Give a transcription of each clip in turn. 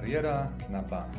Kariera na bank.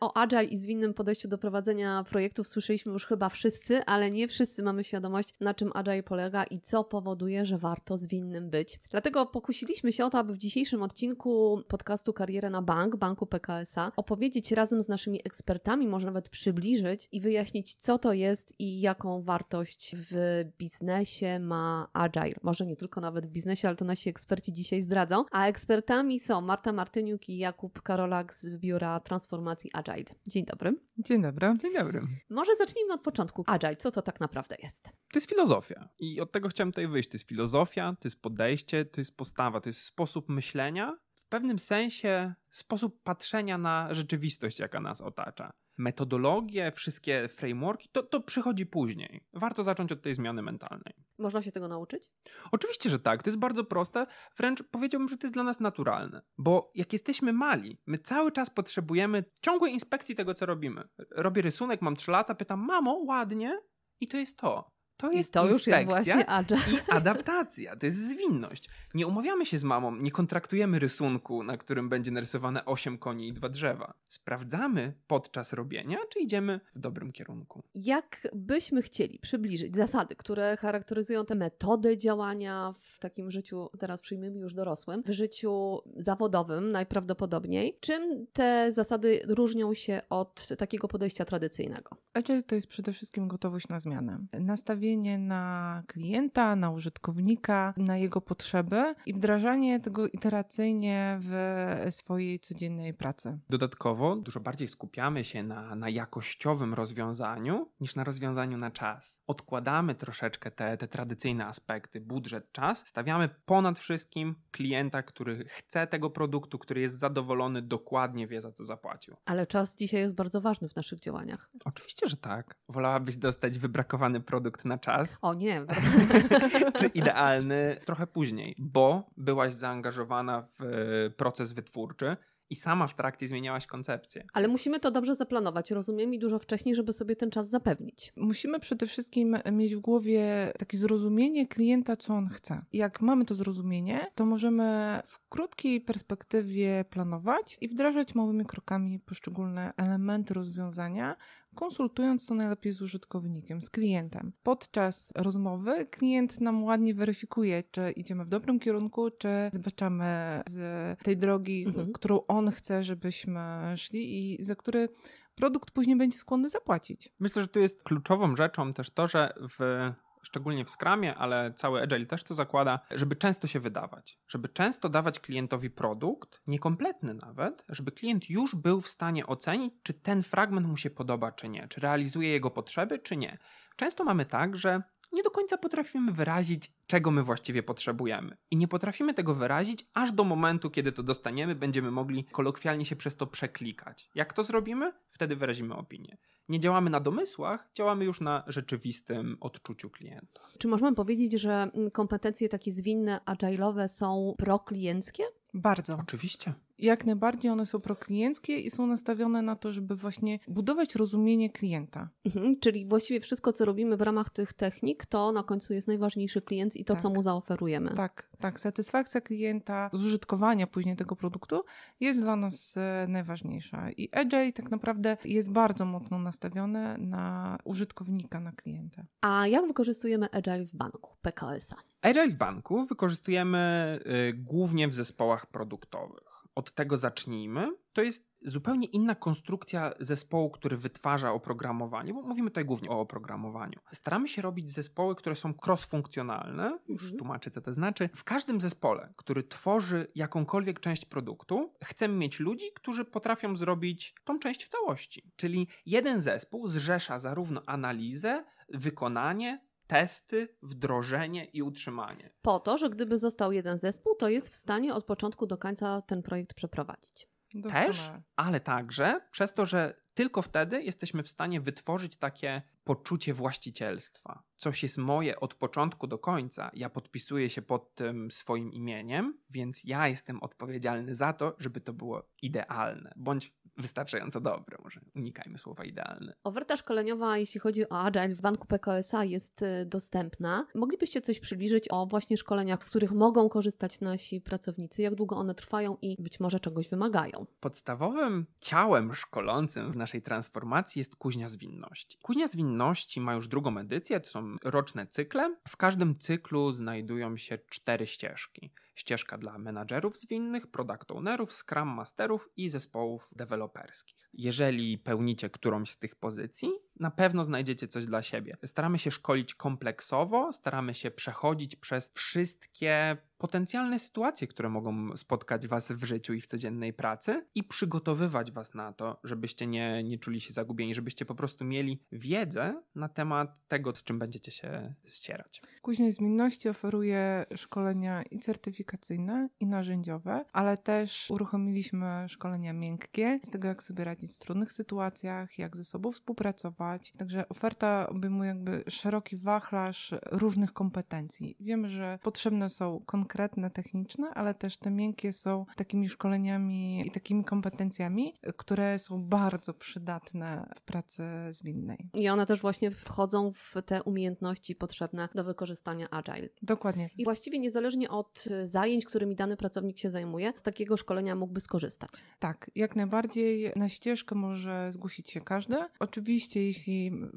O Agile i zwinnym podejściu do prowadzenia projektów słyszeliśmy już chyba wszyscy, ale nie wszyscy mamy świadomość, na czym Agile polega i co powoduje, że warto zwinnym być. Dlatego pokusiliśmy się o to, aby w dzisiejszym odcinku podcastu Karierę na Bank, Banku PKSA, opowiedzieć razem z naszymi ekspertami, może nawet przybliżyć i wyjaśnić, co to jest i jaką wartość w biznesie ma Agile. Może nie tylko nawet w biznesie, ale to nasi eksperci dzisiaj zdradzą. A ekspertami są Marta Martyniuk i Jakub Karolak z Biura Transformacji Agile. Agile. Dzień dobry. Dzień dobry. Dzień dobry. Może zacznijmy od początku. Agile, co to tak naprawdę jest? To jest filozofia. I od tego chciałem tutaj wyjść. To jest filozofia, to jest podejście, to jest postawa, to jest sposób myślenia, w pewnym sensie sposób patrzenia na rzeczywistość, jaka nas otacza metodologie, wszystkie frameworki, to, to przychodzi później. Warto zacząć od tej zmiany mentalnej. Można się tego nauczyć? Oczywiście, że tak. To jest bardzo proste. Wręcz powiedziałbym, że to jest dla nas naturalne. Bo jak jesteśmy mali, my cały czas potrzebujemy ciągłej inspekcji tego, co robimy. Robię rysunek, mam 3 lata, pytam, mamo, ładnie? I to jest to. To jest I to już jest właśnie agile. I adaptacja, to jest zwinność. Nie umawiamy się z mamą, nie kontraktujemy rysunku, na którym będzie narysowane 8 koni i dwa drzewa. Sprawdzamy podczas robienia, czy idziemy w dobrym kierunku. Jak byśmy chcieli przybliżyć zasady, które charakteryzują te metody działania w takim życiu, teraz przyjmijmy już dorosłym, w życiu zawodowym najprawdopodobniej, czym te zasady różnią się od takiego podejścia tradycyjnego? Agile to jest przede wszystkim gotowość na zmianę. Nastawienie nastawienie na klienta, na użytkownika, na jego potrzeby i wdrażanie tego iteracyjnie w swojej codziennej pracy. Dodatkowo dużo bardziej skupiamy się na, na jakościowym rozwiązaniu niż na rozwiązaniu na czas. Odkładamy troszeczkę te, te tradycyjne aspekty, budżet, czas, stawiamy ponad wszystkim klienta, który chce tego produktu, który jest zadowolony, dokładnie wie za co zapłacił. Ale czas dzisiaj jest bardzo ważny w naszych działaniach. Oczywiście, że tak. Wolałabyś dostać wybrakowany produkt na czas. O nie. czy idealny trochę później, bo byłaś zaangażowana w e, proces wytwórczy i sama w trakcie zmieniałaś koncepcję. Ale musimy to dobrze zaplanować, rozumiem, i dużo wcześniej, żeby sobie ten czas zapewnić. Musimy przede wszystkim mieć w głowie takie zrozumienie klienta, co on chce. Jak mamy to zrozumienie, to możemy w krótkiej perspektywie planować i wdrażać małymi krokami poszczególne elementy rozwiązania, konsultując to najlepiej z użytkownikiem, z klientem. Podczas rozmowy klient nam ładnie weryfikuje, czy idziemy w dobrym kierunku, czy zbaczamy z tej drogi, mhm. którą on chce, żebyśmy szli i za który produkt później będzie skłonny zapłacić. Myślę, że tu jest kluczową rzeczą też to, że w szczególnie w Scrumie, ale cały Agile też to zakłada, żeby często się wydawać. Żeby często dawać klientowi produkt, niekompletny nawet, żeby klient już był w stanie ocenić, czy ten fragment mu się podoba, czy nie, czy realizuje jego potrzeby, czy nie. Często mamy tak, że nie do końca potrafimy wyrazić, czego my właściwie potrzebujemy. I nie potrafimy tego wyrazić, aż do momentu, kiedy to dostaniemy, będziemy mogli kolokwialnie się przez to przeklikać. Jak to zrobimy? Wtedy wyrazimy opinię nie działamy na domysłach, działamy już na rzeczywistym odczuciu klienta. Czy możemy powiedzieć, że kompetencje takie zwinne, agile'owe są proklienckie? Bardzo. Oczywiście jak najbardziej one są proklienckie i są nastawione na to, żeby właśnie budować rozumienie klienta. Mhm, czyli właściwie wszystko, co robimy w ramach tych technik, to na końcu jest najważniejszy klient i to, tak. co mu zaoferujemy. Tak, tak. Satysfakcja klienta z użytkowania później tego produktu jest dla nas e, najważniejsza. I Agile tak naprawdę jest bardzo mocno nastawione na użytkownika, na klienta. A jak wykorzystujemy Agile w banku PKS-a? Agile w banku wykorzystujemy y, głównie w zespołach produktowych od tego zacznijmy. To jest zupełnie inna konstrukcja zespołu, który wytwarza oprogramowanie, bo mówimy tutaj głównie o oprogramowaniu. Staramy się robić zespoły, które są cross-funkcjonalne, już mhm. tłumaczę, co to znaczy. W każdym zespole, który tworzy jakąkolwiek część produktu, chcemy mieć ludzi, którzy potrafią zrobić tą część w całości. Czyli jeden zespół zrzesza zarówno analizę, wykonanie, testy, wdrożenie i utrzymanie. Po to, że gdyby został jeden zespół, to jest w stanie od początku do końca ten projekt przeprowadzić. Doskonale. Też, ale także przez to, że tylko wtedy jesteśmy w stanie wytworzyć takie poczucie właścicielstwa. Coś jest moje od początku do końca. Ja podpisuję się pod tym swoim imieniem, więc ja jestem odpowiedzialny za to, żeby to było idealne. Bądź wystarczająco dobre. Może unikajmy słowa idealne. Oferta szkoleniowa, jeśli chodzi o Agile w banku PKSA jest y, dostępna. Moglibyście coś przybliżyć o właśnie szkoleniach, z których mogą korzystać nasi pracownicy, jak długo one trwają i być może czegoś wymagają? Podstawowym ciałem szkolącym w naszej transformacji jest kuźnia zwinności. Kuźnia zwinności ma już drugą edycję, to są roczne cykle. W każdym cyklu znajdują się cztery ścieżki ścieżka dla menadżerów zwinnych, product ownerów, scrum masterów i zespołów deweloperskich. Jeżeli pełnicie którąś z tych pozycji, na pewno znajdziecie coś dla siebie. Staramy się szkolić kompleksowo, staramy się przechodzić przez wszystkie potencjalne sytuacje, które mogą spotkać Was w życiu i w codziennej pracy i przygotowywać Was na to, żebyście nie, nie czuli się zagubieni, żebyście po prostu mieli wiedzę na temat tego, z czym będziecie się ścierać. Kuźnia Zmienności oferuje szkolenia i certyfikacyjne, i narzędziowe, ale też uruchomiliśmy szkolenia miękkie z tego, jak sobie radzić w trudnych sytuacjach, jak ze sobą współpracować. Także oferta obejmuje jakby szeroki wachlarz różnych kompetencji. Wiemy, że potrzebne są konkretne konkretne, techniczne, ale też te miękkie są takimi szkoleniami i takimi kompetencjami, które są bardzo przydatne w pracy zwinnej. I one też właśnie wchodzą w te umiejętności potrzebne do wykorzystania agile. Dokładnie. I właściwie niezależnie od zajęć, którymi dany pracownik się zajmuje, z takiego szkolenia mógłby skorzystać. Tak, jak najbardziej na ścieżkę może zgłosić się każdy. Oczywiście, jeśli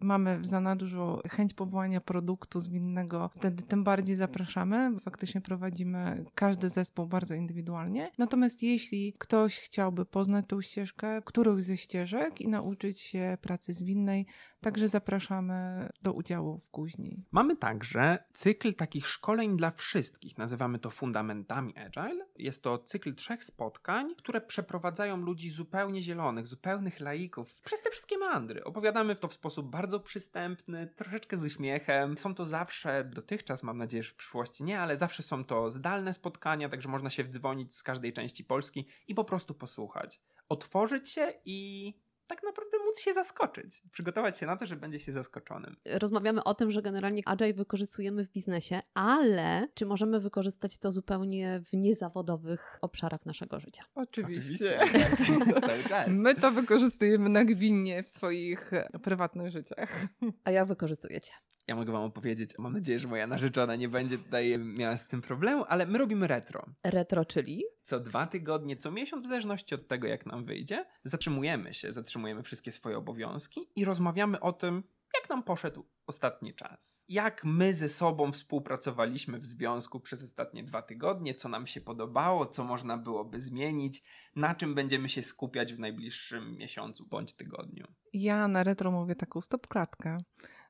mamy w zanadrzu chęć powołania produktu zwinnego, wtedy tym bardziej zapraszamy. Faktycznie prowadzimy każdy zespół bardzo indywidualnie. Natomiast jeśli ktoś chciałby poznać tą ścieżkę, którąś ze ścieżek i nauczyć się pracy zwinnej, także zapraszamy do udziału w Kuźni. Mamy także cykl takich szkoleń dla wszystkich. Nazywamy to fundamentami Agile. Jest to cykl trzech spotkań, które przeprowadzają ludzi zupełnie zielonych, zupełnych laików przez te wszystkie mandry. Opowiadamy to w sposób bardzo przystępny, troszeczkę z uśmiechem. Są to zawsze, dotychczas mam nadzieję, że w przyszłości nie, ale zawsze są to zdalne spotkania, także można się wdzwonić z każdej części Polski i po prostu posłuchać. Otworzyć się i tak naprawdę móc się zaskoczyć. Przygotować się na to, że będzie się zaskoczonym. Rozmawiamy o tym, że generalnie Agile wykorzystujemy w biznesie, ale czy możemy wykorzystać to zupełnie w niezawodowych obszarach naszego życia? Oczywiście. Oczywiście. Cały czas. My to wykorzystujemy nagwinnie w swoich prywatnych życiach. A jak wykorzystujecie? Ja mogę wam opowiedzieć, mam nadzieję, że moja narzeczona nie będzie tutaj miała z tym problemu, ale my robimy retro. Retro, czyli? Co dwa tygodnie, co miesiąc, w zależności od tego, jak nam wyjdzie, zatrzymujemy się, zatrzymujemy wszystkie swoje obowiązki i rozmawiamy o tym, jak nam poszedł ostatni czas. Jak my ze sobą współpracowaliśmy w związku przez ostatnie dwa tygodnie, co nam się podobało, co można byłoby zmienić, na czym będziemy się skupiać w najbliższym miesiącu bądź tygodniu. Ja na retro mówię taką stopklatkę.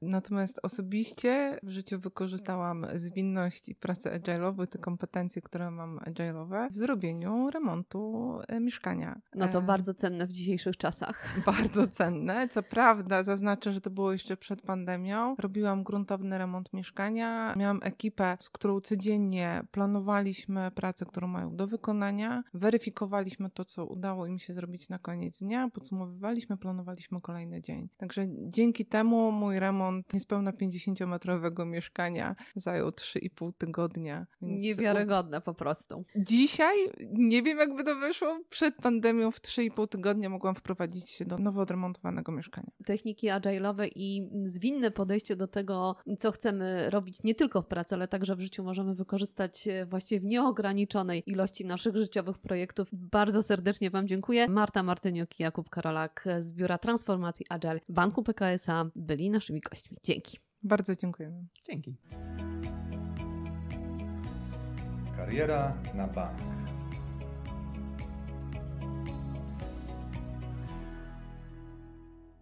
Natomiast osobiście w życiu wykorzystałam zwinność i pracę agile'ową, te kompetencje, które mam agile'owe, w zrobieniu remontu e, mieszkania. No to e... bardzo cenne w dzisiejszych czasach. Bardzo cenne. Co prawda, zaznaczę, że to było jeszcze przed pandemią. Robiłam gruntowny remont mieszkania. Miałam ekipę, z którą codziennie planowaliśmy pracę, którą mają do wykonania. Weryfikowaliśmy to, co udało im się zrobić na koniec dnia. Podsumowywaliśmy, planowaliśmy kolejny dzień. Także dzięki temu mój remont remont niespełna 50-metrowego mieszkania zajął 3,5 tygodnia. Niewiarygodne po prostu. Dzisiaj nie wiem, jakby to wyszło. Przed pandemią w 3,5 tygodnia mogłam wprowadzić się do nowo odremontowanego mieszkania. Techniki agile'owe i zwinne podejście do tego, co chcemy robić nie tylko w pracy, ale także w życiu możemy wykorzystać właściwie w nieograniczonej ilości naszych życiowych projektów. Bardzo serdecznie Wam dziękuję. Marta Martyniuk i Jakub Karolak z Biura Transformacji Agile Banku PKSA byli naszymi gośćmi gośćmi. Dzięki. Bardzo dziękujemy. Dzięki. Kariera na bank.